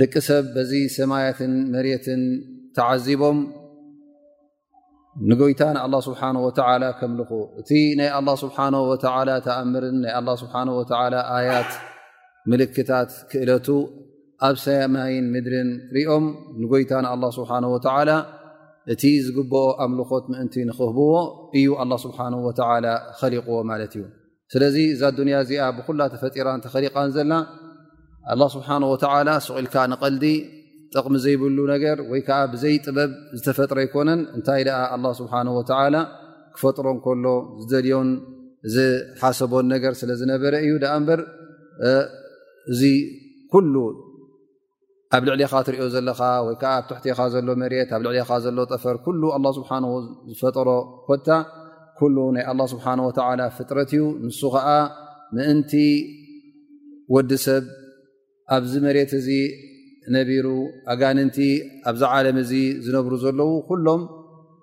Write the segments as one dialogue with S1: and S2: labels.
S1: ደቂ ሰብ በዚ ሰማያትን መሬትን ተዓዚቦም ንጎይታ ንኣላ ስብሓን ወተላ ከምልኹ እቲ ናይ ኣላ ስብሓን ወተላ ተኣምርን ናይ ኣላ ስብሓን ወተላ ኣያት ምልክታት ክእለቱ ኣብ ሰማይን ምድርን ሪኦም ንጎይታ ንኣላ ስብሓን ወተላ እቲ ዝግብኦ ኣምልኾት ምእንቲ ንክህብዎ እዩ ኣላ ስብሓን ወተላ ኸሊቕዎ ማለት እዩ ስለዚ እዛ ዱንያ እዚኣ ብኩላ ተፈጢራን ተኸሊቃን ዘላ ኣላ ስብሓን ወተላ ስቁኢልካ ንቐልዲ ጥቕሚ ዘይብሉ ነገር ወይ ከዓ ብዘይ ጥበብ ዝተፈጥረ ኣይኮነን እንታይ ደኣ ኣላ ስብሓን ወተላ ክፈጥሮ ከሎ ዝደልዮን ዝሓሰቦን ነገር ስለ ዝነበረ እዩ ዳኣ እምበር እዚ ኩሉ ኣብ ልዕሌኻ ትሪኦ ዘለኻ ወይ ከዓ ኣብ ትሕቴኻ ዘሎ መሬት ኣብ ልዕሌኻ ዘሎ ጠፈር ኩሉ ኣላ ስብሓን ዝፈጠሮ ኮታ ኩሉ ናይ ኣላ ስብሓን ወተዓላ ፍጥረት እዩ ንሱ ከዓ ምእንቲ ወዲ ሰብ ኣብዚ መሬት እዚ ነቢሩ ኣጋንንቲ ኣብዚ ዓለም እዚ ዝነብሩ ዘለዉ ኩሎም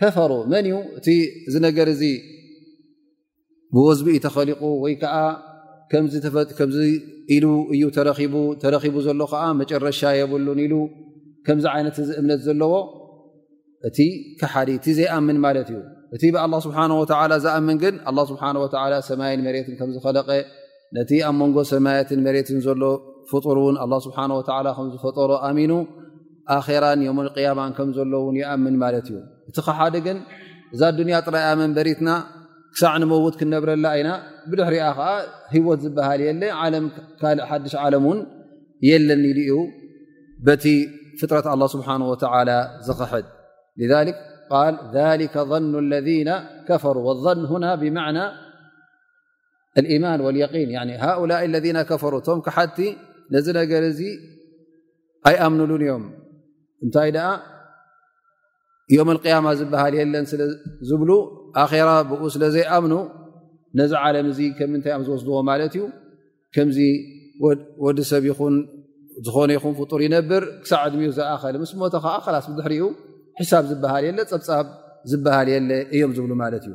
S1: ከፈሩ መን እዩ እቲ እዚ ነገር እዚ ብወዝቢኡ ተኸሊቑ ወይ ከዓ ከምዚ ኢሉ እዩ ተረቡ ተረኪቡ ዘሎ ከዓ መጨረሻ የብሉን ኢሉ ከምዚ ዓይነት እዚ እምነት ዘለዎ እቲ ክሓዲ እቲ ዘይኣምን ማለት እዩ እቲ ብኣላ ስብሓን ወተላ ዝኣምን ግን ኣላ ስብሓን ወተላ ሰማይን መሬትን ከም ዝኸለቀ ነቲ ኣብ መንጎ ሰማያትን መሬትን ዘሎ ፍጡር እውን ኣላ ስብሓን ወተላ ከምዝፈጠሮ ኣሚኑ ኣራን ዮምልቅያማን ከም ዘሎ እውን ይኣምን ማለት እዩ እቲ ኸሓደ ግን እዛ ኣዱንያ ጥራያ መንበሪትና ክሳዕ ንመውት ክንነብረላ ኢና ብድሕሪኣ ከዓ ህወት ዝበሃል የለ ዓለም ካልእ ሓድሽ ዓለም እውን የለን ኢሉ እዩ በቲ ፍጥረት ኣላ ስብሓን ወተላ ዝኽሕድ ቃል ሊከ ظኑ ለذነ ከፈሩ ظን ሁና ብማዕና ልማን ወልየን ሃؤላ ለذ ከፈሩ እቶም ክሓድቲ ነዚ ነገር እዚ ኣይኣምንሉን እዮም እንታይ ደኣ ዮም ኣልቅያማ ዝበሃል የለን ስለ ዝብሉ ኣኼራ ብኡ ስለ ዘይኣምኑ ነዚ ዓለም እዚ ከም ምንታይ እዮም ዝወስድዎ ማለት እዩ ከምዚ ወዲ ሰብ ይኹን ዝኾነ ይኹን ፍጡር ይነብር ክሳዕ ዕድሚኡ ዝኣኸለ ምስ ሞተ ከዓ ኸላስ ብድሕሪኡ ሕሳብ ዝበሃል የለ ፀብፃብ ዝበሃል የለ እዮም ዝብሉ ማለት እዩ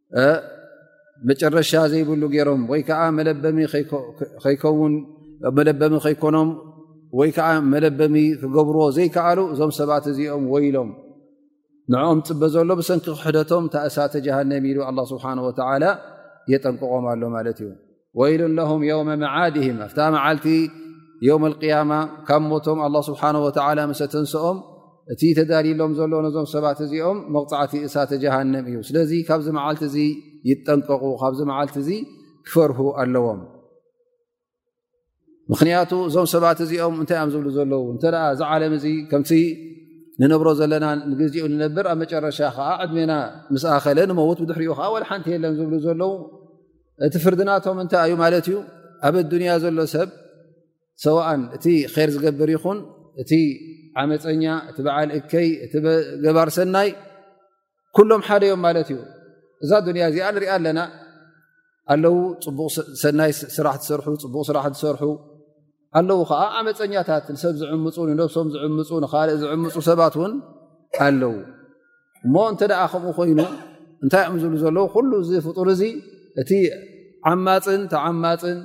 S1: መጨረሻ ዘይብሉ ገይሮም ወይ ከዓ መለበሚ ከይኮኖም ወይ ከዓ መለበሚ ክገብርዎ ዘይከኣሉ እዞም ሰባት እዚኦም ወይ ኢሎም ንዕኦም ፅበ ዘሎ ብሰንኪ ክሕደቶም ታእሳተ ጀሃንም ኢሉ ስብሓ ወላ የጠንቅቖም ኣሎ ማለት እዩ ወይሉ ለሁም የውመ መዓድህም ኣብታ መዓልቲ የውም ቅያማ ካብ ሞቶም ኣላ ስብሓን ወተላ ምሰ ተንስኦም እቲ ተዳልሎም ዘሎ ነዞም ሰባት እዚኦም መቕፃዕቲ እሳተ ጀሃንም እዩ ስለዚ ካብዚ መዓልቲ እዚ ይጠንቀቑ ካብዚ መዓልቲ እዚ ክፈርሁ ኣለዎም ምኽንያቱ እዞም ሰባት እዚኦም እንታይ እዮም ዝብሉ ዘለዉ እተ እዚ ዓለም እዚ ከምቲ ንነብሮ ዘለና ንግዜኡ ንነብር ኣብ መጨረሻ ከዓ ዕድሜና ምስ ኣኸለ ንመውት ብድሕሪኡ ከዓ ወል ሓንቲ የለን ዝብሉ ዘለዉ እቲ ፍርድናቶም እንታይ እዩ ማለት እዩ ኣብ ኣዱንያ ዘሎ ሰብ ሰዋእን እቲ ር ዝገብር ይኹን እቲ ዓመፀኛ እቲ በዓል እከይ እቲ ገባር ሰናይ ኩሎም ሓደ እዮም ማለት እዩ እዛ ዱንያ እዚኣ ንሪኣ ኣለና ኣለው ፅቡቕሰናይ ስራሕ ትሰርሑ ፅቡቕ ስራሕ ትሰርሑ ኣለው ከዓ ዓመፀኛታት ንሰብ ዝዕምፁ ንነብሶም ዝዕምፁ ንካልእ ዝዕምፁ ሰባት እውን ኣለው እሞ እንተ ደኣ ከምኡ ኮይኑ እንታይ እዮም ዝብሉ ዘለዉ ኩሉ እዚ ፍጡር እዚ እቲ ዓማፅን ተዓማፅን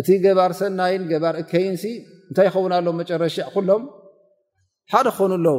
S1: እቲ ገባር ሰናይን ገባር እከይን ሲ እንታይ ይኸውን ኣሎ መጨረሻ ኩሎም ሓደ ክኾኑ ኣለዉ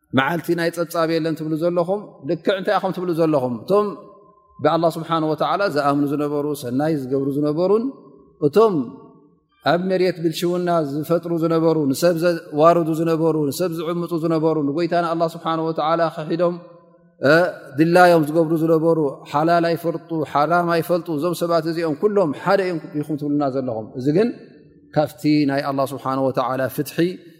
S1: መዓልቲ ናይ ፀብፃብ የለን ትብሉ ዘለኹም ልክዕ እንታይ ኹም ትብሉ ዘለኹም እቶም ብኣላ ስብሓን ወተላ ዝኣምኑ ዝነበሩ ሰናይ ዝገብሩ ዝነበሩን እቶም ኣብ መሬት ብልሽውና ዝፈጥሩ ዝነበሩ ንሰብ ዘዋርዱ ዝነበሩ ንሰብ ዝዕምፁ ዝነበሩ ንጎይታ ንኣላ ስብሓ ወላ ክሒዶም ድላዮም ዝገብሩ ዝነበሩ ሓላል ኣይፈልጡ ሓራም ኣይፈልጡ እዞም ሰባት እዚኦም ኩሎም ሓደ ይኹም ትብሉና ዘለኹም እዚ ግን ካብቲ ናይ ኣላ ስብሓን ወተላ ፍትሒ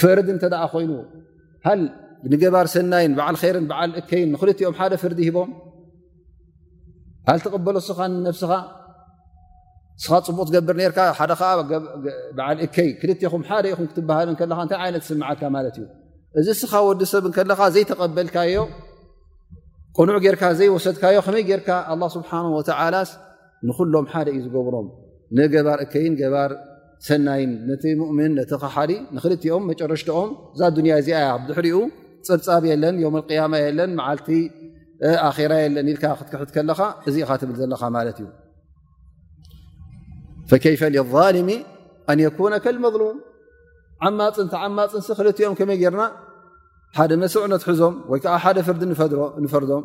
S1: ፈርድ እተ ኮይኑ ሃል ንገባር ሰናይን በዓል ርን በዓል እከይን ንክልኦም ሓደ ፍርዲ ሂቦም ሃል ትቕበሎ ስኻ ነብስኻ ስኻ ፅቡቅ ትገብር ርካ ሓደ ከዓ በዓል እከይ ክልኹም ሓደ ኹም ክትበሃል ከለካ እንታይ ዓይነት ትስምዓካ ማለት እዩ እዚ ስኻ ወዲ ሰብ ከለካ ዘይተቐበልካዮ ቅኑዕ ጌርካ ዘይወሰድካዮ ከመይ ጌርካ ስብሓ ወተላ ንኹሎም ሓደ እዩ ዝገብሮም ንገባር እከይን ገባር ሰናይን ነቲ ሙእምን ነቲ ኸሓዲ ንክልቲኦም መጨረሽትኦም እዛ ዱንያ እዚኣ ያ ድሕሪኡ ፀብፃብ የለን ዮም ቅያማ የለን መዓልቲ ኣራ የለን ኢልካ ክትክሕት ከለኻ እዚ ኢኻ ትብል ዘለኻ ማለት እዩ ፈከይፈ ሊልሚ ኣን የኩነ ከልመሉም ዓማፅን ተዓማፅንሲ ክልቲኦም ከመይ ጌርና ሓደ መስዕ ነትሕዞም ወይ ከዓ ሓደ ፍርዲ ንፈርዶም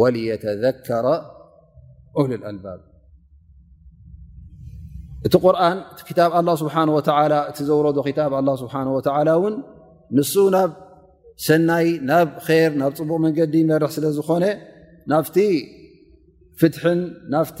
S1: ወልየተዘከረ ኡሉ ኣልባብ እቲ ቁርን እቲ ክታብ ኣላ ስብሓን ወተላ እቲ ዘውረዶ ክታብ ኣላ ስብሓን ወተላ እውን ንሱ ናብ ሰናይ ናብ ር ናብ ፅቡቕ መንገዲ መርሕ ስለ ዝኾነ ናብቲ ፍትሕን ናፍቲ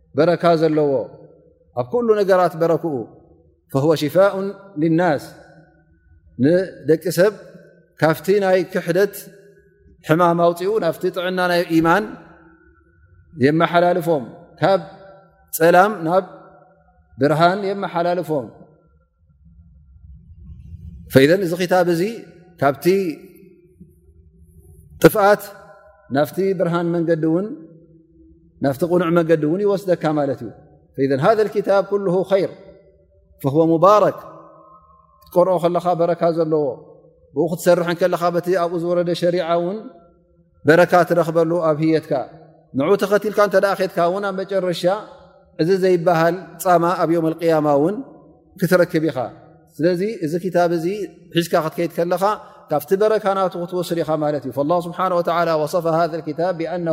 S1: በረካ ዘለዎ ኣብ ኩሉ ነገራት በረክኡ ፈህወ ሽፋء ልናስ ንደቂ ሰብ ካብቲ ናይ ክሕደት ሕማም ኣውፅኡ ናብቲ ጥዕና ናይ ኢማን የመሓላልፎም ካብ ፀላም ናብ ብርሃን የመሓላልፎም ፈይዘ እዚ ክታብ እዚ ካብቲ ጥፍኣት ናፍቲ ብርሃን መንገዲ ን ናፍቲ ቕኑዕ መንገዲ እውን ይወስደካ ማለት እዩ ፈዘ ሃذ ክታብ ኩል ኸይር ፈወ ሙባረክ ክትቀርኦ ከለኻ በረካ ዘለዎ ብኡ ክትሰርሐ ከለኻ በቲ ኣብኡ ዝወረደ ሸሪዓ እውን በረካ ትረክበሉ ኣብ ህየትካ ን ተኸትልካ እተ ከትካ ውን ኣብ መጨረሻ እዚ ዘይበሃል ፃማ ኣብ ዮም ያማ ውን ክትረክብ ኢኻ ስለዚ እዚ ክታብ እዚ ሒዝካ ክትከይድ ከለኻ ካብቲ በረካ ና ክትወስድ ኢኻ ማለት እዩ ስብሓ ወሰፈ ሃ ክታብ ብኣነ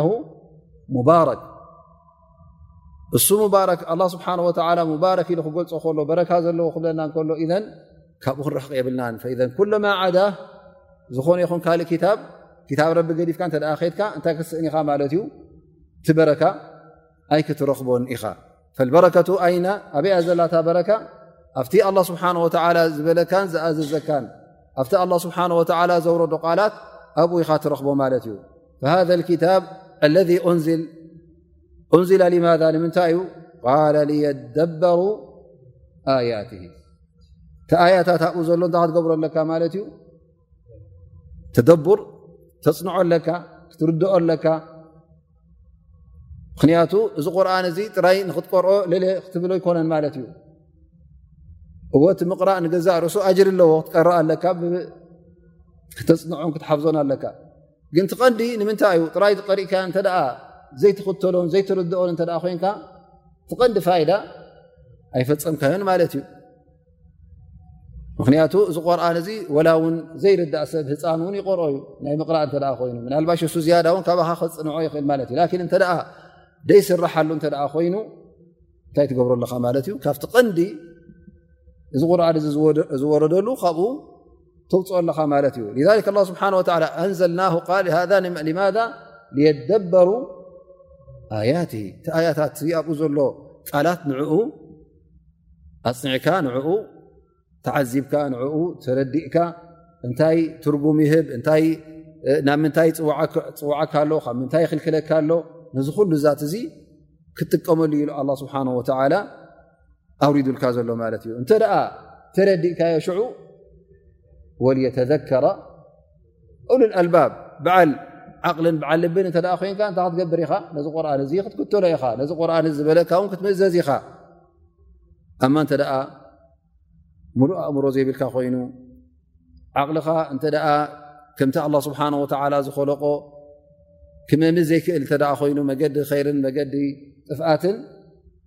S1: ሙባረክ እሱ ሙባረክ ኣ ስብሓ ወ ሙባረክ ኢሉ ክገልፆ ከሎ በረካ ዘለዎ ክብለና ከሎ ካብኡ ክንረሕቕ የብልናን ኩለማ ዓዳ ዝኾነ ይኹን ካልእ ክታብ ክታብ ረቢ ገዲፍካ እተ ከድካ እንታይ ክትስእን ኢኻ ማለት እዩ እቲ በረካ ኣይ ክትረኽቦን ኢኻ ፈልበረከቱ ኣይና ኣበይያ ዘላታ በረካ ኣብቲ ኣላ ስብሓን ወተላ ዝበለካን ዝኣዘዘካን ኣብቲ ኣላ ስብሓን ወተላ ዘውረዶ ቃላት ኣብኡ ኢኻ ትረኽቦ ማለት እዩ ሃذ ክታብ ለذ ንዝል እንዝላ ማذ ንምንታይ እዩ ቃል ልየደበሩ ኣያት ኣያታት ኣብኡ ዘሎ እታይ ክትገብሮ ኣለካ ማለት እዩ ተደቡር ተፅንዖ ኣለካ ክትርድኦ ኣለካ ምክንያቱ እዚ ቁርን እዚ ጥራይ ንክትቀርኦ ሌለ ክትብሎ ኣይኮነን ማለት እዩ እወቲ ምቕራእ ንገዛእ ርእሱ ኣጅር ኣለዎ ክትቀረእ ኣለካ ክተፅንዖን ክትሓፍዞን ኣለካ ግን እቲ ቀንዲ ንምንታይ እዩ ጥራይ ዝቀሪእካ እተ ዘይትኽተሎን ዘይትርድኦን እተ ኮንካ እቲ ቀንዲ ፋይዳ ኣይፈፀምካዮን ማለት እዩ ምክንያቱ እዚ ቆርን እዚ ወላ ውን ዘይርዳእ ሰብ ህፃን ውን ይቆርኦ እዩ ናይ ምቕራእ እተ ኮይኑ ናልባሽ እሱ ዝያዳ ውን ካባካ ክፅንዖ ይኽእል ማለት እዩ ላን እተ ደይስራሓሉ እተ ኮይኑ እንታይ ትገብሮ ኣለካ ማለት እዩ ካብቲ ቀንዲ እዚ ቁርን እዚ ዝወረደሉ ካብኡ ተውፅኦ ኣለኻ ማለት እዩ ላ ስብሓ ኣንዘልና ማذ የደበሩ ኣያት እቲ ኣያታት ኣብኡ ዘሎ ቃላት ንኡ ኣፅኒዕካ ንኡ ተዓዚብካ ንኡ ተረዲእካ እንታይ ትርጉም ይህብ እታይ ናብ ምንታይ ፅዋዓካ ኣሎ ካብ ምንታይ ይክልክለካ ኣሎ ነዚ ኩሉ ዛት እዚ ክጥቀመሉ ኢሉ ኣላ ስብሓን ወተዓላ ኣውሪዱልካ ዘሎ ማለት እዩ እንተ ተረዲእካዮ ሽዑ ወልየተዘከረ ኡሉኣልባብ በዓል ዓቕልን በዓል ልብን እተ ኮንካ እንታይ ክትገብር ኢኻ ነዚ ቁርን እዚ ክትክተሎ ኢኻ ነዚ ቁርን ዝበለካ ውን ክትምእዘዝ ኢኻ ኣማ እንተ ሙሉእ ኣእምሮ ዘይብልካ ኮይኑ ዓቕልኻ እንተ ከምቲ ኣላ ስብሓን ወተላ ዝኸለቆ ክመምዝ ዘይክእል እተ ኮይኑ መገዲ ኸይርን መገዲ ጥፍኣትን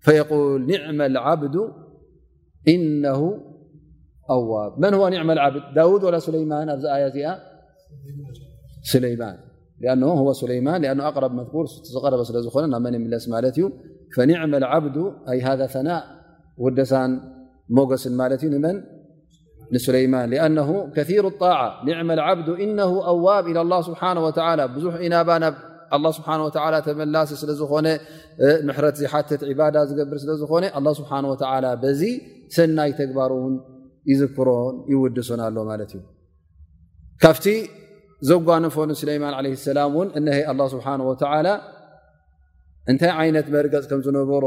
S1: فيقول نعم العبد إنه أواب من هو نعمة العبد داود ولا سليمان أفآيت سليمان لأنه هو سليمان لأنه أقرب مذكور رلننملسالت فنعم العبد أي هذا ثناء وسان موسمالت من ንሱለይማን ኣነ ከሩ ጣ ኒዕመ ዓብዱ እነ ኣዋብ ኢላ ላ ስብሓ ወ ብዙ ኢናባ ናብ ኣ ስብሓ ወ ተመላሲ ስለ ዝኾነ ምሕረት ዝሓትት ባዳ ዝገብር ስለ ዝኾነ ኣ ስብሓ ወ በዚ ሰናይ ተግባር ውን ይዝክሮን ይውድሱን ኣሎ ማለት እዩ ካብቲ ዘጓነፎ ንስለይማን ለ ሰላም እውን እነ ኣ ስብሓ ወ እንታይ ዓይነት መርገፅ ከም ዝነበሮ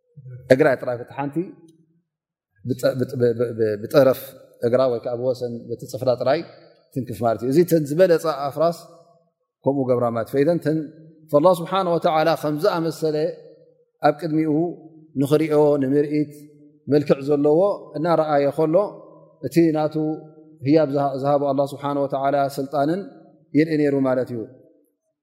S1: እግራ ጥራይ ፍትሓንቲ ብጠረፍ እግራ ወይ ከዓ ብወሰን ቲ ፅፍራ ጥራይ ትንክፍ ማለት እዩ እዚ ተን ዝበለፃ ኣፍራስ ከምኡ ገብራ ማለት ፈይደን ተ ላ ስብሓን ወተላ ከምዝኣመሰለ ኣብ ቅድሚኡ ንኽሪኦ ንምርኢት መልክዕ ዘለዎ እናረኣየ ከሎ እቲ ናቱ ህያብ ዝሃቦ ኣላ ስብሓን ወተላ ስልጣንን ይርኢ ነይሩ ማለት እዩ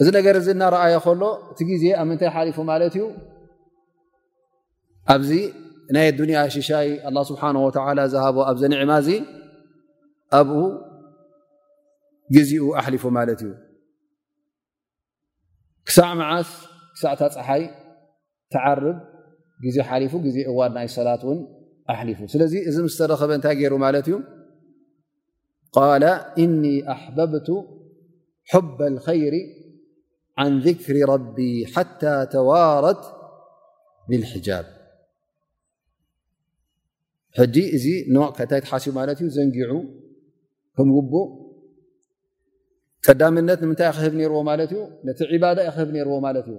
S1: እዚ ነገር እዚ እናረኣየ ከሎ እቲ ግዜ ኣብ ምንታይ ሓሊፉ ማለት እዩ ኣብዚ ናይ ኣዱንያ ሽሻይ ኣላ ስብሓን ወተላ ዝሃቦ ኣብዚ ኒዕማ እዚ ኣብኡ ግዜኡ ኣሕሊፉ ማለት እዩ ክሳዕ መዓስ ክሳዕታ ፀሓይ ተዓርብ ግዜ ሓሊፉ ግዜ እዋን ናይ ሰላት ውን ኣሊፉ ስለዚ እዚ ምስ ተረኸበ እንታይ ገይሩ ማለት እዩ ቃል እኒ ኣሕበብቱ ሑበ ልከይሪ ዓን ذክሪ ረቢ ሓታ ተዋረት ብልሕጃብ ሕጂ እዚ ታይ ትሓስቡ ማለት እዩ ዘንጊዑ ከም ጉቡእ ቀዳምነት ንምንታይ ክህብ ነርዎ ማለት እዩ ነቲ ዕባዳ ዩ ክህብ ነርዎ ማለት እዩ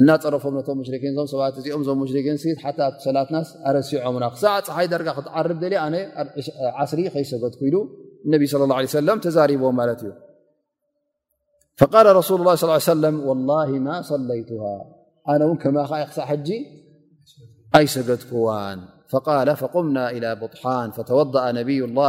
S1: እናፀረፎም ነቶም ሙሽሪኪን እዞም ሰባት እዚኦም እዞም ሙሽሪኪን ሓታ ኣብቲ ሰላትናስ ኣረሲዖምና ክሳዕ ፀሓይ ዳርጋ ክትዓርብ ደልየ ኣነ ኣብ ዓስሪ ከይሰገድኩ ኢሉ ነቢ ስለ ላ ለ ሰለም ተዛሪቦም ማለት እዩ ፈቃል ረሱሉ ላ ስ ሰለም ወላሂ ማ ሰለይቱሃ ኣነ እውን ከማኻ ክሳዕ ሕጂ ኣይሰገድኩዋን ፈቃለ ፈቁምና ኢላ ብጥሓን ፈተወደኣ ነብዩ ላ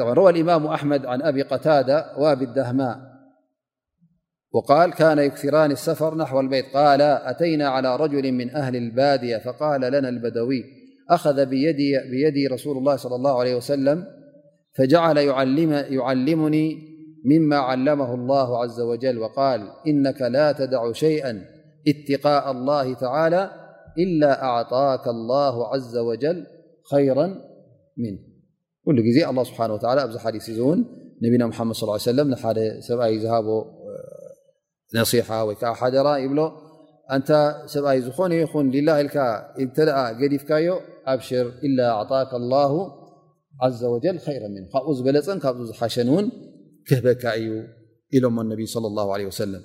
S1: روى الإمام أحمد عن أبي قتادة وأبي الدهماء وقال كان يكثران السفر نحو البيت قالا أتينا على رجل من أهل البادية فقال لنا البدوي أخذ بيدي رسول الله صلى الله عليه وسلم فجعل يعلمني مما علمه الله عز وجل وقال إنك لا تدع شيئا اتقاء الله تعالى إلا أعطاك الله عز وجل ዝ ኩሉ ግዜ ኣላ ስብሓን ወላ ኣብዚ ሓዲስ እዚ እውን ነቢና ሓመድ ስ ሰለም ንሓደ ሰብኣይ ዝሃቦ ነሲሓ ወይ ከዓ ሓደራ ይብሎ ኣንታ ሰብኣይ ዝኾነ ይኹን ሊላ ኢልካ እንተ ገዲፍካዮ ኣብሽር ኢላ ኣዕጣካ ላ ዘ ወጀል ኸይረ ም ካብኡ ዝበለፀን ካብኡ ዝሓሸን እውን ክህበካ እዩ ኢሎሞ ነቢይ ለ ላ ለ ወሰለም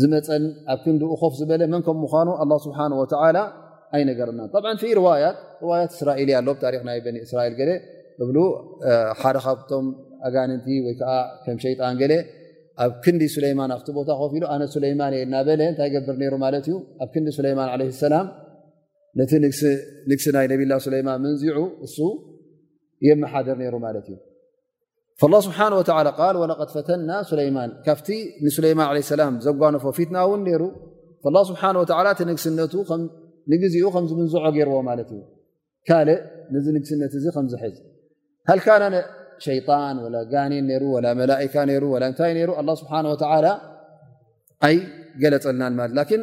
S1: ዝመፀን ኣብ ክንዲ ኮፍ ዝበለ መን ከም ምኑ ኣ ስብሓ ወ ኣይነገርና ዋያት እስራኤል ኣሎ ታሪክ ናይ በኒ እስራኤል ገለ እብ ሓደ ካብቶም ኣጋንንቲ ወይከዓ ከም ሸይጣን ገለ ኣብ ክንዲ ሱለይማን ኣብቲ ቦታ ኮፍ ኢሉ ኣነ ሱለይማን እየ እናበለ እንታይ ገብር ነይሩ ማለት እዩ ኣብ ክንዲ ሱለይማን ለ ሰላም ነቲ ንግሲ ናይ ነብላ ሱለይማን መንዚዑ እሱ የመሓደር ነይሩ ማለት እዩ ላ ስብሓን ወተላ ቃል ወለቐድ ፈተና ሱለይማን ካብቲ ንሱለይማን ለ ሰላም ዘጓነፎ ፊትና እውን ነይሩ ላ ስብሓን ወተላ እቲ ንግስነቱ ንግዜኡ ከም ዝምንዝዖ ገይርዎ ማለት እዩ ካልእ ንዚ ንግስነት እዚ ከም ዝሕዝ ሃልካነ ሸይጣን ወላ ጋኒን ነይሩ ወላ መላእካ ነይሩ ወላ እንታይ ነይሩ ኣላ ስብሓን ወተላ ኣይገለፀልናን ማለት ላን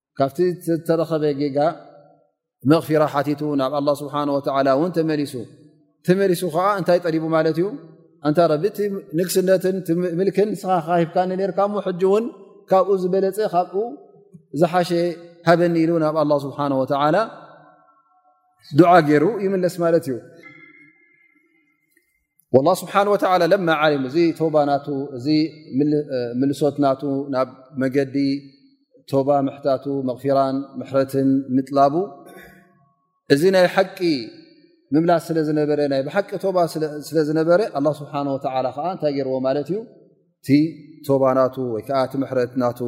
S1: ካብቲ ዝተረኸበ ጌጋ መቕፊራ ሓቲቱ ናብ ኣላ ስብሓን ወተላ እውን ተመሊሱ ተመሊሱ ከዓ እንታይ ጠሊቡ ማለት እዩ እንታ ረቢ እቲ ንግስነትን ምልክን ንስኻ ካሂብካኒ ነርካ ሞ ሕጂ እውን ካብኡ ዝበለፀ ካብኡ ዝሓሸ ሃበኒ ኢሉ ናብ ኣላ ስብሓን ወተላ ዱዓ ገይሩ ይምለስ ማለት እዩ ላ ስብሓን ወተላ ለማ ዓሊም እዚ ቶባ ናቱ እዚ ምልሶት ናቱ ናብ መገዲ ቶባ ምሕታቱ መቕፊራን ምሕረትን ምጥላቡ እዚ ናይ ሓቂ ምምላስ ስለ ዝነበረ ናይ ብሓቂ ቶባ ስለ ዝነበረ ኣላ ስብሓን ወተላ ከዓ እንታይ ገይርዎ ማለት እዩ እቲ ቶባ ናቱ ወይ ከዓ እቲ ምሕረት ናቱ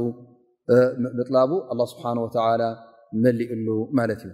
S1: ምጥላቡ ኣላ ስብሓን ወተላ መሊእሉ ማለት እዩ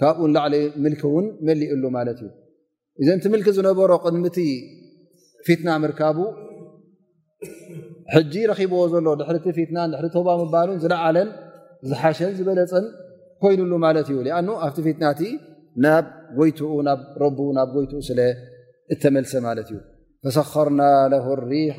S1: ካብኡ ንላዕሊ ምልኪ እውን መሊእሉ ማለት እዩ እዘንቲ ምልኪ ዝነበሮ ቅድሚቲ ፊትና ምርካቡ ሕጂ ረኪብዎ ዘሎ ድሕርቲ ፊትናን ድሕሪ ቶባ ምባሉን ዝለዓለን ዝሓሸን ዝበለፀን ኮይኑሉ ማለት እዩ ኣኑ ኣብቲ ፊትናቲ ናብ ጎይትኡ ናብ ረቡ ናብ ጎይትኡ ስለ እተመልሰ ማለት እዩ ፈሰኸርና ለ ሪሓ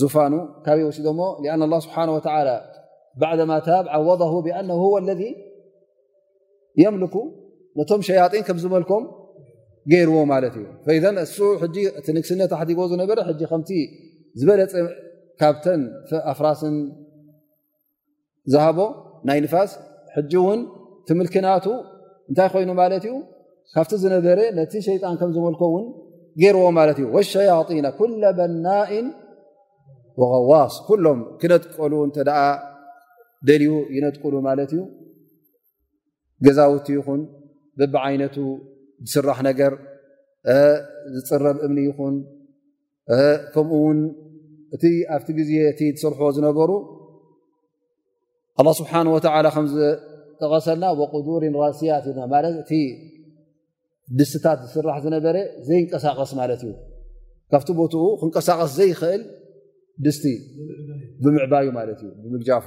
S1: ዙፋኑ ካበ ወሲዶ ሞ ኣን ላ ስብሓን ወላ ባዕደማ ታብ ዓወض ብኣነ ወ ለذ የምልኩ ነቶም ሸያጢን ከም ዝመልኮም ገይርዎ ማለት እዩ ፈዘ እሱ ሕጂ እቲ ንግስነት ኣሕዲጎ ዝነበረ ሕጂ ከምቲ ዝበለፀ ካብተን ኣፍራስን ዝሃቦ ናይ ንፋስ ሕጂ እውን እቲ ምልክናቱ እንታይ ኮይኑ ማለት እዩ ካብቲ ዝነበረ ነቲ ሸይጣን ከም ዝመልኮ እውን ገይርዎ ማለት እዩ ወሸያጢና ኩለ በናእን ወቀዋስ ኩሎም ክነጥቀሉ እንተ ደልዩ ይነጥቅሉ ማለት እዩ ገዛውቲ ይኹን ብብዓይነቱ ዝስራሕ ነገር ዝፅረብ እምኒ ይኹን ከምኡ ውን እቲ ኣብቲ ግዜ እቲ ዝሰርሕዎ ዝነበሩ ኣላ ስብሓን ወተላ ከምዝጠቐሰልና ወቁዱር ራስያት ዩ ማለት እቲ ድስታት ዝስራሕ ዝነበረ ዘይንቀሳቐስ ማለት እዩ ካብቲ ቦትኡ ክንቀሳቐስ ዘይኽእል ድስቲ ብምዕባዩ ማለት እዩ ብምግጃፉ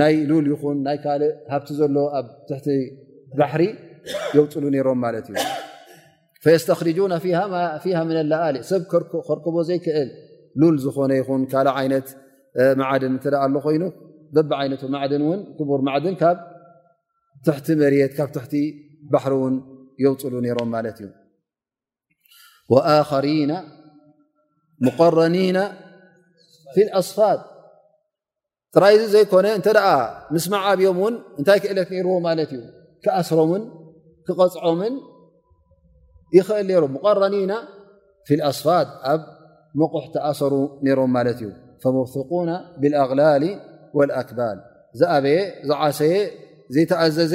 S1: ናይ ሉል ይኹን ናይ ካልእ ሃብቲ ዘሎ ኣብ ትሕቲ ባሕሪ የውፅሉ ነይሮም ማለት እዩ ፈየስተኽሪጁና ፊሃ ምነ ላኣሊ ሰብ ከርከቦ ዘይክእል ሉል ዝኾነ ይኹን ካልእ ዓይነት ማዓድን እተ ኣሎ ኮይኑ በቢ ዓይነቱ ማዕድን እውን ክቡር ማዕድን ካብ ትሕቲ መርት ካብ ትሕቲ ባሕሪ እውን የውፅሉ ነይሮም ማለት እዩ ወኣኸሪና ሙቀረኒና ፊ ኣስፋድ ጥራይ እዚ ዘይኮነ እንተ ምስ መዓብዮም እውን እንታይ ክእለት ነይርዎ ማለት እዩ ክኣስሮምን ክቐፅዖምን ይኽእል ነይሩ ሙቀረኒና ፊልኣስፋድ ኣብ መቑሕ ተኣሰሩ ነይሮም ማለት እዩ ፈመፍቁና ብልኣቕላሊ ወልኣክባል ዝኣበየ ዝዓሰየ ዘይተኣዘዘ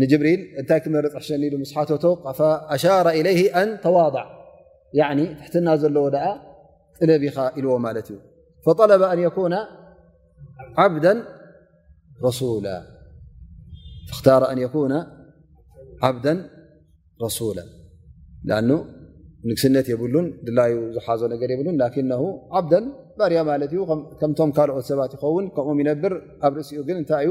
S1: ንጅብሪል እንታይ ክመርፅ ሕሸኒ ኢሉ ምስ ሓተቶ ኣሻረ ኢለይ ኣን ተዋضዕ ትሕትና ዘለዎ ደኣ ጥለብ ኢኻ ኢልዎ ማለት እዩ ፈጠለበ ኣን የኩነ ዓብደ ረሱላ ተክታረ ኣን የኩነ ዓብደ ረሱላ ኣ ንግስነት የብሉን ድላዩ ዝሓዞ ነገር የብሉን ላኪን ነ ዓብደ ባርያ ማለት እዩ ከምቶም ካልኦት ሰባት ይኸውን ከምኡም ይነብር ኣብ ርእሲኡ ግን እንታይ እዩ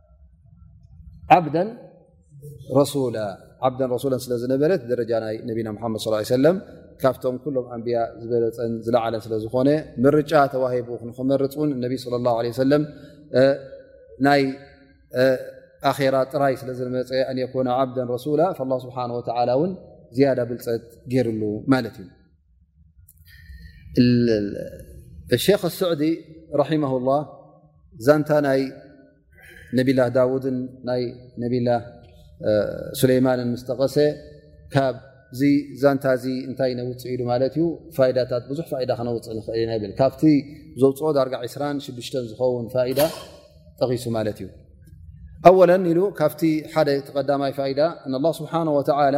S1: ዓብደ ረሱላ ዓብደ ረሱላ ስለ ዝነበረት ደረጃ ናይ ነቢና ሓመድ ስ ሰለም ካብቶም ኩሎም ኣንብያ ዝበለፀን ዝለዓለን ስለ ዝኾነ ምርጫ ተዋሂቡ ክንክመርፅ እውን እነቢ ስለ ላ ለ ሰለም ናይ ኣራ ጥራይ ስለ ዝመፀ ኣንየኮነ ዓብደ ረሱላ ስብሓን ወላ እውን ዝያዳ ብልፀት ገይርሉ ማለት እዩ ሸክ ኣስዑዲ ራማ ላ ዛንታ ናይ ነብላ ዳውድን ናይ ነብላ ሱለይማንን ምስ ጠቐሰ ካብዚ ዛንታ እዚ እንታይ ነውፅ ኢሉ ማለት እዩ ፋይዳታት ብዙሕ ፋይዳ ክነውፅእ ንኽእል ኢና ይብል ካብቲ ዘውፅኦ ዳርጋ 2ሽዱሽተ ዝኸውን ፋይዳ ጠቒሱ ማለት እዩ ኣወለን ኢሉ ካብቲ ሓደ ተቀዳማይ ፋይዳ ን ስብሓን ወተላ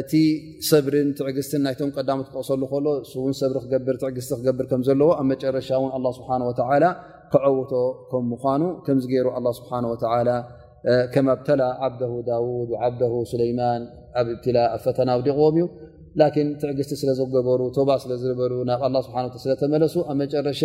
S1: እቲ ሰብርን ትዕግስትን ናይቶም ቀዳሚ ክጠቕሰሉ ከሎ ን ሰብሪ ክገብር ትዕግስቲ ክገብር ከም ዘለዎ ኣብ መጨረሻ እውን ኣ ስብሓን ወተላ ክዐውቶ ከም ምኳኑ ከምዚ ገይሩ ኣ ስብሓን ወተላ ከም ኣብተላ ዓብደ ዳውድ ዓብደ ሱለይማን ኣብ እብትላ ኣብ ፈተና ውዲቕዎም እዩ ላኪን ትዕግስቲ ስለ ዘገበሩ ቶባ ስለ ዝበሩ ናብ ኣ ስብሓ ስለተመለሱ ኣብ መጨረሻ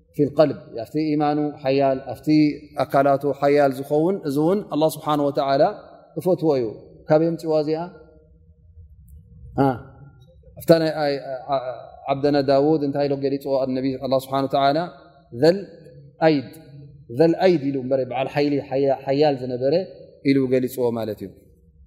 S1: ፊልቀልብ ኣብቲ ኢማኑ ሓያል ኣብቲ ኣካላቱ ሓያል ዝኸውን እዚ እውን ኣላ ስብሓን ወተዓላ እፈትዎ እዩ ካበይ ምፅዋ እዚኣ ኣብታ ናይ ዓብደና ዳውድ እንታይ ኢሎ ገሊፅዎ ኣነቢ ኣላ ስብሓን ወተዓላ ዘል ኣይድ ዘል ኣይድ ኢሉ እበረ በዓል ሓይሊ ሓያል ዝነበረ ኢሉ ገሊፅዎ ማለት እዩ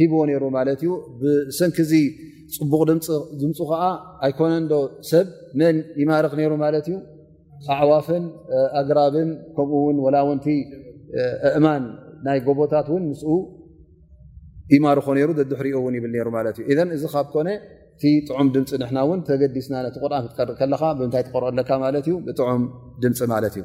S1: ሂብዎ ነይሩ ማለት እዩ ብሰንኪ እዚ ፅቡቕ ድምፂ ድምፁ ከዓ ኣይኮነንዶ ሰብ መን ይማርኽ ነይሩ ማለት እዩ ኣዕዋፍን ኣግራብን ከምኡ ውን ወላውንቲ እእማን ናይ ጎቦታት እውን ምስኡ ይማርኾ ነይሩ ደድሕሪኡ እውን ይብል ነይሩ ማለት እዩ እዘን እዚ ካብ ኮነ እቲ ጥዑም ድምፂ ንሕና እውን ተገዲስና ነቲ ቁርን ክትቀርእ ከለካ ብምንታይ ትቀርኦ ኣለካ ማለት እዩ ብጥዑም ድምፂ ማለት እዩ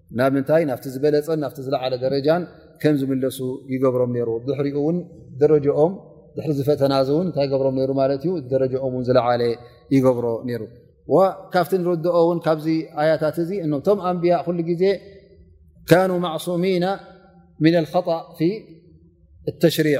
S1: ናብ ምንታይ ናብቲ ዝበለፀን ናብቲ ዝለዓለ ደረጃን ከም ዝምለሱ ይገብሮም ነይሩ ድሕሪኡ እውን ደረጃኦም ድሕሪ ዝፈተና እዚ እውን እንታይ ገብሮም ነይሩ ማለት እዩ ደረጃኦም እውን ዝለዓለ ይገብሮ ነይሩ ካብቲ ንርድኦ እውን ካብዚ ኣያታት እዚ እቶም ኣንብያ ኩሉ ግዜ ካኑ ማዕሱሚና ምን ልከጣእ ፊ ተሽሪዕ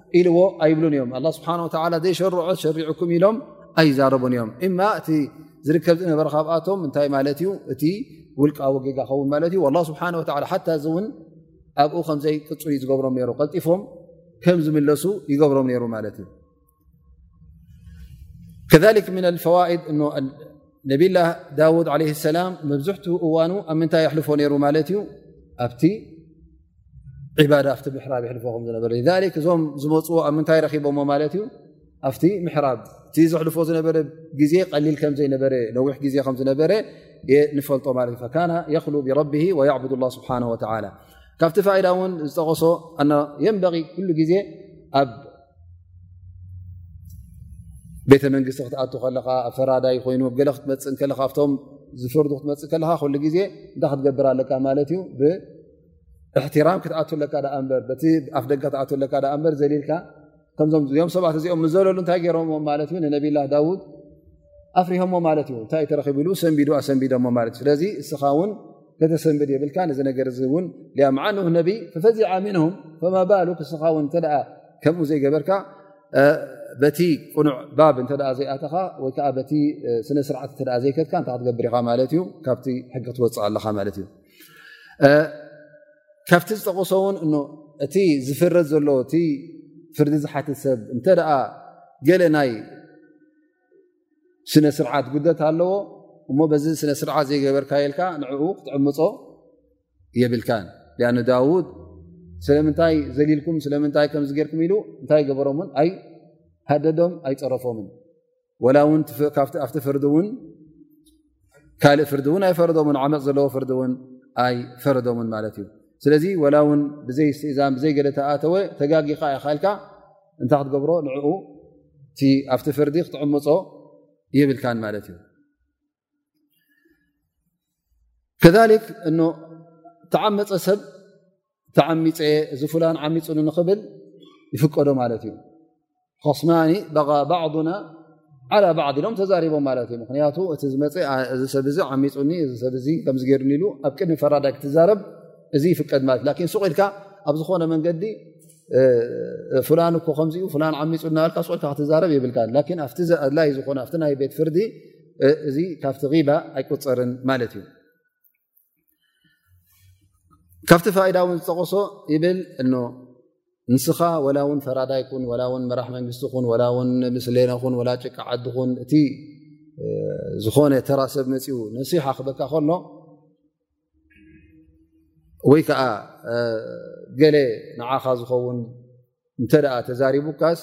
S1: ኢልዎ ኣይብሉን እዮም ኣ ስብሓ ላ ዘይሸርዖ ሸሪዕኩም ኢሎም ኣይዛረቡን እዮም እማ እቲ ዝርከብ ዝነበረ ካብኣቶም እንታይ ማለት እዩ እቲ ውልቃዊ ጌጋ ኸውን ማለት እዩ ላ ስብሓ ሓታ እዚ እውን ኣብኡ ከምዘይቅፁ ዩ ዝገብሮም ሩ ቀልጢፎም ከም ዝምለሱ ይገብሮም ነይሩ ማለት እዩ ከ ምን ፈዋድ ነብላ ዳውድ ለ ሰላም መብዝሕትኡ እዋኑ ኣብ ምንታይ የሕልፎ ነይሩ ማለት እዩ ኣብቲ ዒባዳ ኣብቲ ምሕራብ የሕልፈኹም ዝነበረ ክ እዞም ዝመፅዎ ኣብ ምንታይ ረኪቦዎ ማለት እዩ ኣብቲ ምሕራብ እቲ ዘሕልፎ ዝነበረ ግዜ ቀሊል ከምዘይነበረ ነዊሕ ግዜ ከምዝነበረ ንፈልጦ ማለት እዩ ካና የክሉ ብረቢ ወያዕቡድ ላ ስብሓ ወላ ካብቲ ፋይዳ እውን ዝጠቀሶ የንበ ኩሉ ግዜ ኣብ ቤተ መንግስቲ ክትኣቱ ከለካ ኣብ ፈራዳይ ኮይኑ ገለ ክትመፅእ ከለካ ኣብቶም ዝፍርዱ ክትመፅእ ከለካ ኩሉ ግዜ እንታይ ክትገብር ኣለካ ማለት እዩ እሕትራም ክትኣቱ ለካ ኣ በር በቲ ኣፍ ደገ ክትኣ ለካ ኣ በር ዘልልካ ከምዞም ዮም ሰባት እዚኦም ምዘለሉ እንታይ ገይሮም ማለት እዩ ንነብላ ዳውድ ኣፍሪሆሞ ማለት እዩ እንታይ ተረኪቡ ኢሉ ሰንቢዱ ኣሰንቢዶሞ ማለት እዩ ስለዚ እስኻ ውን ከተሰንብድ የብልካ እዚ ነገር እ እውን ዓኑ ነቢ ፈፈዚ ዓሚንም ፈማባሉ እስኻ ውን እተ ከምኡ ዘይገበርካ በቲ ቁኑዕ ባብ እተ ዘይኣተኻ ወይከዓ በቲ ስነስርዓት እተ ዘይከትካ እንታይ ክትገብር ኢኻ ማለት እዩ ካብቲ ሕጊ ክትወፅእ ኣለኻ ማለት እዩ ካብቲ ዝጠቀሶ ውን እ እቲ ዝፍረድ ዘሎ እቲ ፍርዲ ዝሓትት ሰብ እንተ ገለ ናይ ስነ ስርዓት ጉደት ኣለዎ እሞ በዚ ስነ ስርዓት ዘይገበርካ የልካ ንዕኡ ክትዕምፆ የብልካ ኣ ዳውድ ስለምንታይ ዘሊልኩም ስለምንታይ ከምዝገርኩም ኢሉ እንታይ ገበሮም ውን ኣይ ሃደዶም ኣይፀረፎምን ወላ ውን ኣብቲ ፍርዲ እውን ካልእ ፍርዲ እውን ኣይፈረዶምን ዓመፅ ዘለዎ ፍርዲ እውን ኣይፈረዶምን ማለት እዩ ስለዚ ወላ ውን ብዘይ ስትእዛን ብዘይ ገለ ተኣተወ ተጋጊኻ ይካልካ እንታይ ክትገብሮ ንዕኡ ኣብቲ ፍርዲ ክትዕምፆ የብልካን ማለት እዩ ከሊክ እ ተዓመፀ ሰብ ተዓሚፀ እዚ ፍላን ዓሚፁኒ ንኽብል ይፍቀዶ ማለት እዩ ኸስማኒ በ ባዕና ዓላ ባዕዲ ኢሎም ተዛሪቦም ማለት እዩ ምክንያቱ እቲ ዝመፀ እዚ ሰብ ዚ ዓሚፁኒ እዚ ሰብ ዚ ከምዝገይርኒ ኢሉ ኣብ ቅድሚ ፈራዳይ ክትዛረብ እዚ ይፍቀድ ማለት እ ን ሱቅ ኢልካ ኣብ ዝኾነ መንገዲ ፍላን እኮ ከምዚ ፍላን ዓሚፁ እናበልካ ስዑድካ ክትዛረብ የብልካ ላኪን ኣብቲ ኣድላይ ዝኾነ ኣብቲ ናይ ቤት ፍርዲ እዚ ካብቲ ባ ኣይቁፅርን ማለት እዩ ካብቲ ፋይዳ እውን ዝጠቀሶ ይብል እ ንስኻ ወላ እውን ፈራዳይ ኩን ወላ ውን መራሕ መንግስቲ ኹን ወላ ውን ምስሌነ ኹን ወላ ጭቃ ዓዲ ኹን እቲ ዝኾነ ተራሰብ መፅኡ ነሲሓ ክበካ ከሎ ወይ ከዓ ገለ ንዓኻ ዝኸውን እንተ ተዛሪቡካስ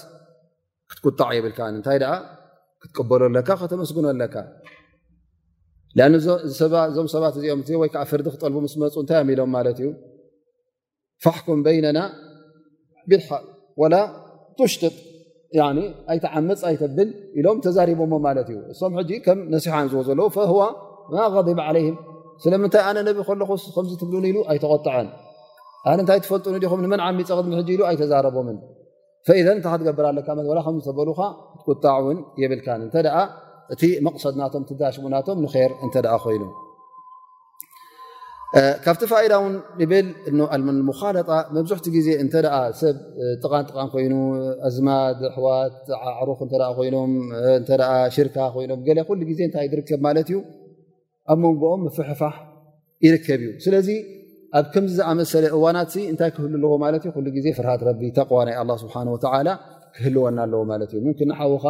S1: ክትቁጣዕ የብልካ እንታይ ደኣ ክትቀበሎ ኣለካ ከተመስግኖ ኣለካ እዞም ሰባት እዚኦም ወይከዓ ፍርዲ ክጠልቡ ምስ መፁ እንታይ እዮም ኢሎም ማለት እዩ ፋሕኩም በይነና ብልሓቅ ወላ ትሽጥጥ ኣይትዓምፅ ኣይተብል ኢሎም ተዛሪቦሞ ማለት እዩ እሶም ሕጂ ከም ነስሓ ዝዎ ዘለዉ ፈህዋ ማ ብ ዓለይህም ስለምንታይ ኣነ ነቢ ከለኹ ከምዚ ትብሉን ኢሉ ኣይተቆጠዐን ኣነ እንታይ ትፈልጡን ኹም ንመን ዓሚፀ ቅድሚ ሕጂ ኢሉ ኣይተዛረቦምን ፈኢዘ እንታይ ክትገብር ኣለካ ወላ ከም ዝተበሉካ ክትቁጣ ውን የብልካን እንተ እቲ መቕሰድ ናቶም ትጋሽሙ ናቶም ንር እንተ ኮይኑ ካብቲ ፋኢዳ ውን ብል ሙኻለጣ መብዝሕቲ ግዜ እተ ሰብ ጥቓን ጥቓን ኮይኑ ኣዝማድ ኣሕዋት ዓሩኽ ኮይኖም ሽርካ ኮይኖም ገለ ኩሉ ግዜ እንታይ ዝርከብ ማለት እዩ ኣብ መንጎኦም ምፍሕፋሕ ይርከብ እዩ ስለዚ ኣብ ከምዚ ዝኣመሰለ እዋናት እንታይ ክህሉ ኣለዎ ማለት እዩ ኩሉ ግዜ ፍርሃት ረቢ ተቕዋ ናይ ኣላ ስብሓን ወተዓላ ክህልወና ኣለዎ ማለት እዩ ምንኪ ንሓዉኻ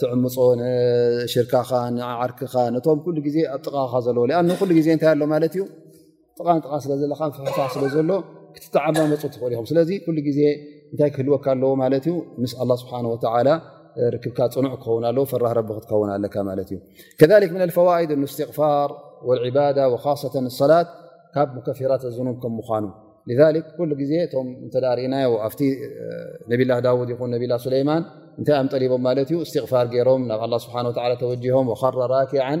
S1: ትዕምፆ ንሽርካኻ ንዓርክኻ ነቶም ኩሉ ግዜ ኣብ ጥቓኻ ዘለዎ ኣን ኩሉ ግዜ እንታይ ኣሎ ማለት እዩ ጥቓንጥቓ ስለ ዘለካ ፍሕታ ስለ ዘሎ ክትተዓባ መፁ ትኽእል ኢኹም ስለዚ ኩሉ ግዜ እንታይ ክህልወካ ኣለዎ ማለት እዩ ምስ ኣላ ስብሓን ወተላ ርክብካ ፅኑዕ ክኸውን ኣለዎ ፈራህ ረቢ ክትከውን ኣለካ ማለት እዩ ከሊክ ምን ኣልፈዋኢድ ንእስትቕፋር ወልዕባዳ ወካሰተ ሰላት ካብ ሙከፊራት ዘዝኑም ከም ምኳኑ ሊክ ኩሉ ግዜ እቶም እንተ ርእናዮ ኣብቲ ነብላ ዳውድ ይኹን ነብላ ሱለይማን እንታይ ኣም ጠሊቦም ማለት እዩ እስትቕፋር ገይሮም ናብ ኣላ ስብሓን ወላ ተወጅሆም ወኸረ ራኪዓን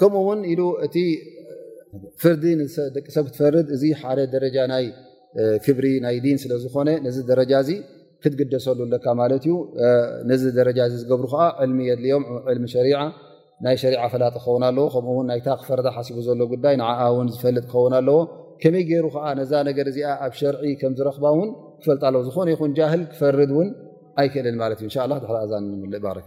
S1: ከምኡ ውን ኢሉ እቲ ፍርዲ ደቂ ሰብ ክትፈርድ እዚ ሓደ ደረጃ ናይ ክብሪ ናይ ዲን ስለ ዝኾነ ነዚ ደረጃ እዚ ክትግደሰሉ ኣለካ ማለት እዩ ነዚ ደረጃ እዚ ዝገብሩ ከዓ ዕልሚ የድልዮም ዕልሚ ሸሪዓ ናይ ሸሪዓ ፈላጢ ክኸውን ኣለዎ ከምኡውን ናይታ ክፈርዳ ሓሲቡ ዘሎ ጉዳይ ንዓ ውን ዝፈልጥ ክኸውን ኣለዎ ከመይ ገይሩ ከዓ ነዛ ነገር እዚኣ ኣብ ሸርዒ ከም ዝረኽባ ውን ክፈልጥ ኣለዎ ዝኾነ ይኹን ጃህል ክፈርድ ውን ኣይክእልን ማለት እዩ እንሻ ላ ድሕሪእዛ ንምልእ ባረከ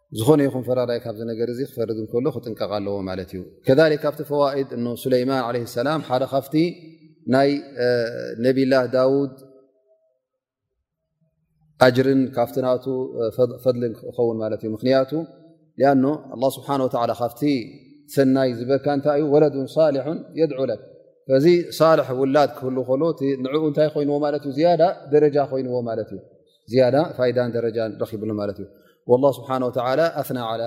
S1: ዝኾነ ይኹን ፈራዳይ ካብዚ ነገር እዚ ክፈርድ ከሎ ክጥንቀቕ ኣለዎ ማለት እዩ ከ ካብቲ ፈዋኢድ እ ሱለይማን ለ ሰላም ሓደ ካብቲ ናይ ነብላ ዳውድ ኣጅርን ካብቲ ና ፈድሊ ክኸውን ማለት እዩ ምክንያቱ ኣ ኣ ስብሓ ወላ ካብቲ ሰናይ ዝበካ እንታይ እዩ ወለዱን ሳሊሑን የድዑ ለ እዚ ሳልሕ ውላድ ክህሉ ከሎ ንዕኡ እንታይ ኮይንዎ ማለት እዩ ዝያዳ ደረጃ ኮይንዎ ማለት እዩ ዝያዳ ፋይዳን ደረጃን ረኪብሉ ማለት እዩ ላ ስብሓ ወላ ኣፍና ዓላ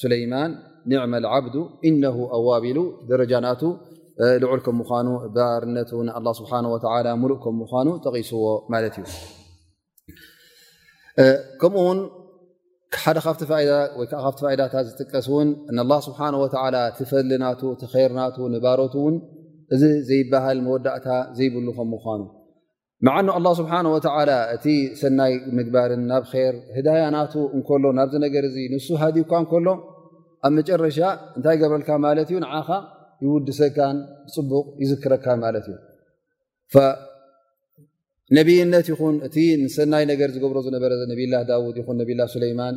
S1: ሱለይማን ኒዕመ ዓብዱ እነ ኣዋቢሉ ደረጃ ናቱ ልዑል ከም ምኳኑ ባርነቱ ን ስብሓ ወ ሙሉእ ከም ምኳኑ ጠቂስዎ ማለት እዩ ከምኡ ውን ሓደ ካብቲ ፋይዳ ወይ ከዓ ካብቲ ፋይዳታት ዝጥቀስ እውን ንላ ስብሓ ወ ትፈሊ ናቱ ተኸይር ናቱ ንባሮት እውን እዚ ዘይበሃል መወዳእታ ዘይብሉ ከም ምኳኑ መዓኑ ኣላ ስብሓን ወተላ እቲ ሰናይ ምግባርን ናብ ር ህዳያ ናቱ እንከሎ ናብዚ ነገር እዚ ንሱ ሃዲ እኳ እንከሎ ኣብ መጨረሻ እንታይ ገብረልካ ማለት እዩ ንዓኻ ይውድሰካን ብፅቡቕ ይዝክረካን ማለት እዩ ነብይነት ይኹን እቲ ንሰናይ ነገር ዝገብሮ ዝነበረ ነብላ ዳውድ ይኹን ነብላ ሱለይማን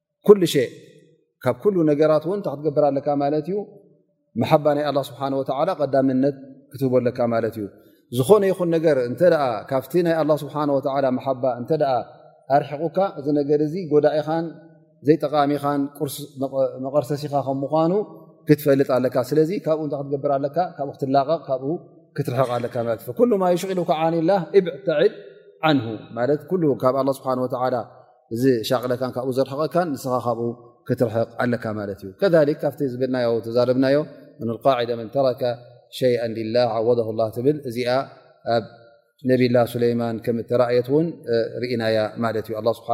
S1: ኩሉ ሸ ካብ ኩሉ ነገራት እውን ክትገብር ኣለካ ማለት እዩ መሓባ ናይ ኣላ ስብሓን ወተላ ቀዳምነት ክትህቦ ኣለካ ማለት እዩ ዝኾነ ይኹን ነገር እንተ ካብቲ ናይ ኣላ ስብሓን ወተላ መሓባ እንተ ኣርሒቑካ እዚ ነገር እዚ ጎዳኢኻን ዘይጠቃሚኻን መቐርሰሲኻ ከም ምኳኑ ክትፈልጥ ኣለካ ስለዚ ካብኡ እታይ ክትገብር ኣለካ ካብኡ ክትላቐቕ ካብኡ ክትርሕቕ ኣለካ ማለት ኩሉ ማ ይሽቅሉ ከዓኒ ላ እብዕተዒድ ዓንሁ ማለት ኩሉ ካብ ኣላ ስብሓን ወተላ እዚ ሻቕለካ ካብኡ ዘርሕቐካ ንስኻ ካብኡ ክትርሕቕ ኣለካ ማለት እዩ ከ ካብቲ ዝብልናዮ ተዛርብናዮ ቃዒደ መን ተረከ ሸይ ላ ዓወደ ላ ትብል እዚኣ ኣብ ነብላ ሱለይማን ከም ተራእየት እውን ርኢናያ ማለት እዩ ስብሓ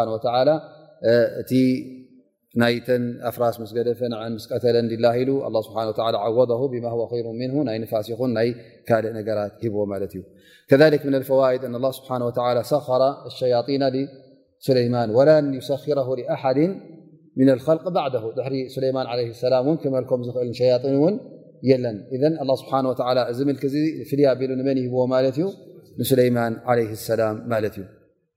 S1: እቲ فرس مس دف مسقل له ل الله سبحنه وى عوضه بما هو خير منه ي ناس ن كالء نرت ب كذلك من الفوائد أن الله سبحانه وتلى سخر الشياطين لسليمان ولن يسخره لأحد من الخلق بعده سليمان عليه السلم كلك لين ن ن ذ الله سبحانه وتلى لك ل ن سليمان عليه السلم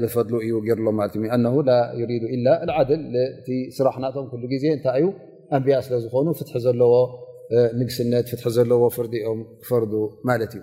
S1: ብፈድሉ እዩ ገርሎም ማለት እዩ ኣነ ላ ዩሪዱ ኢላ ዓድል እቲ ስራሕ ናቶም ኩሉ ግዜ እንታይ እዩ ኣንብያ ስለ ዝኾኑ ፍትሒ ዘለዎ ንግስነት ፍትሒ ዘለዎ ፍርዲ ኦም ክፈርዱ ማለት እዩ